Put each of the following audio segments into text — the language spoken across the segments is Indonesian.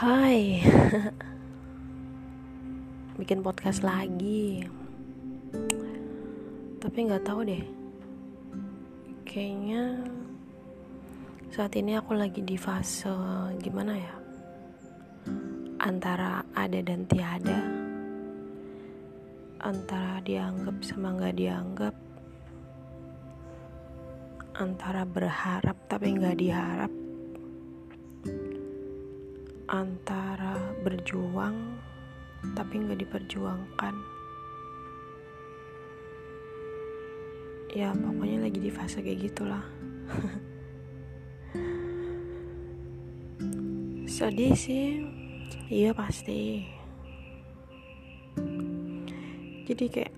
Hai. Bikin podcast lagi. Tapi nggak tahu deh. Kayaknya Saat ini aku lagi di fase Gimana ya? Antara ada dan tiada. Antara dianggap sama nggak dianggap. Antara berharap tapi nggak diharap antara berjuang tapi nggak diperjuangkan. Ya pokoknya lagi di fase kayak gitulah. Sedih sih. Iya pasti. Jadi kayak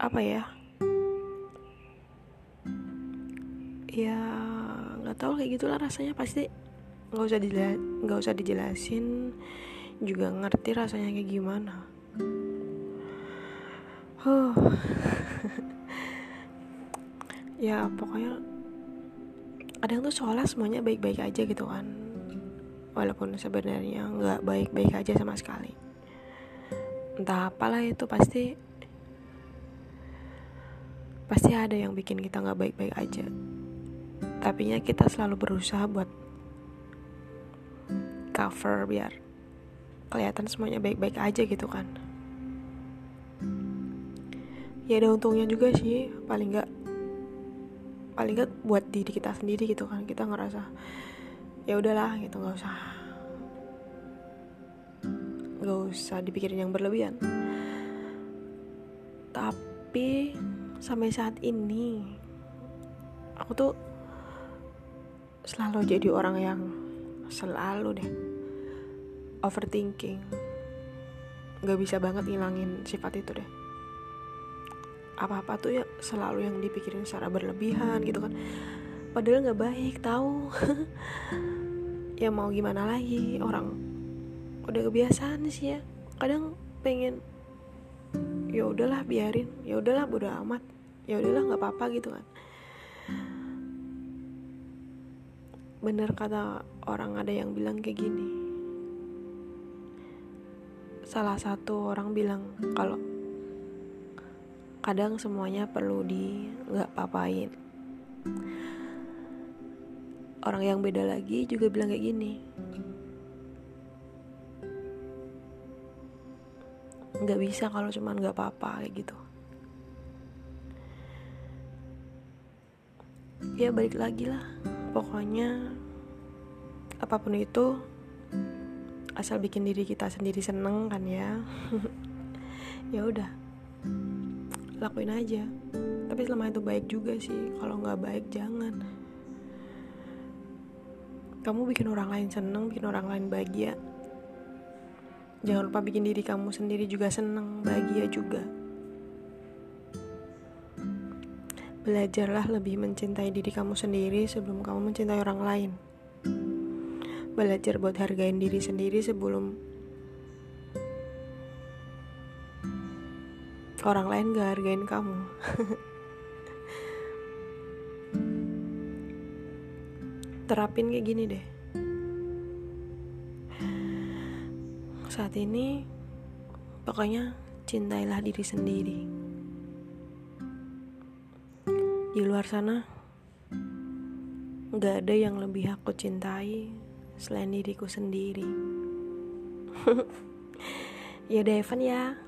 apa ya? Ya nggak tahu kayak gitulah rasanya pasti nggak usah nggak usah dijelasin juga ngerti rasanya kayak gimana. Huh. ya pokoknya ada yang tuh seolah semuanya baik-baik aja gitu kan. Walaupun sebenarnya nggak baik-baik aja sama sekali. Entah apalah itu pasti pasti ada yang bikin kita nggak baik-baik aja. Tapinya kita selalu berusaha buat cover biar kelihatan semuanya baik-baik aja gitu kan. Ya ada untungnya juga sih paling nggak paling nggak buat diri kita sendiri gitu kan. Kita ngerasa ya udahlah gitu nggak usah nggak usah dipikirin yang berlebihan. Tapi sampai saat ini aku tuh selalu jadi orang yang selalu deh overthinking. Nggak bisa banget ngilangin sifat itu deh. Apa-apa tuh ya selalu yang dipikirin secara berlebihan gitu kan. Padahal nggak baik tahu. Ya mau gimana lagi orang udah kebiasaan sih ya. Kadang pengen ya udahlah biarin. Ya udahlah bodo amat. Ya udahlah nggak apa-apa gitu kan. Bener kata orang ada yang bilang kayak gini salah satu orang bilang kalau kadang semuanya perlu di nggak papain orang yang beda lagi juga bilang kayak gini. Nggak bisa kalau cuman nggak apa-apa kayak gitu. Ya balik lagi lah. Pokoknya apa pun itu asal bikin diri kita sendiri seneng kan ya. Ya udah lakuin aja. Tapi selama itu baik juga sih kalau nggak baik jangan. Kamu bikin orang lain seneng bikin orang lain bahagia. Jangan lupa bikin diri kamu sendiri juga seneng bahagia juga. Belajarlah lebih mencintai diri kamu sendiri sebelum kamu mencintai orang lain. Belajar buat hargain diri sendiri sebelum orang lain gak hargain kamu. Terapin kayak gini deh. Saat ini, pokoknya cintailah diri sendiri di luar sana nggak ada yang lebih aku cintai selain diriku sendiri. Ya Devon ya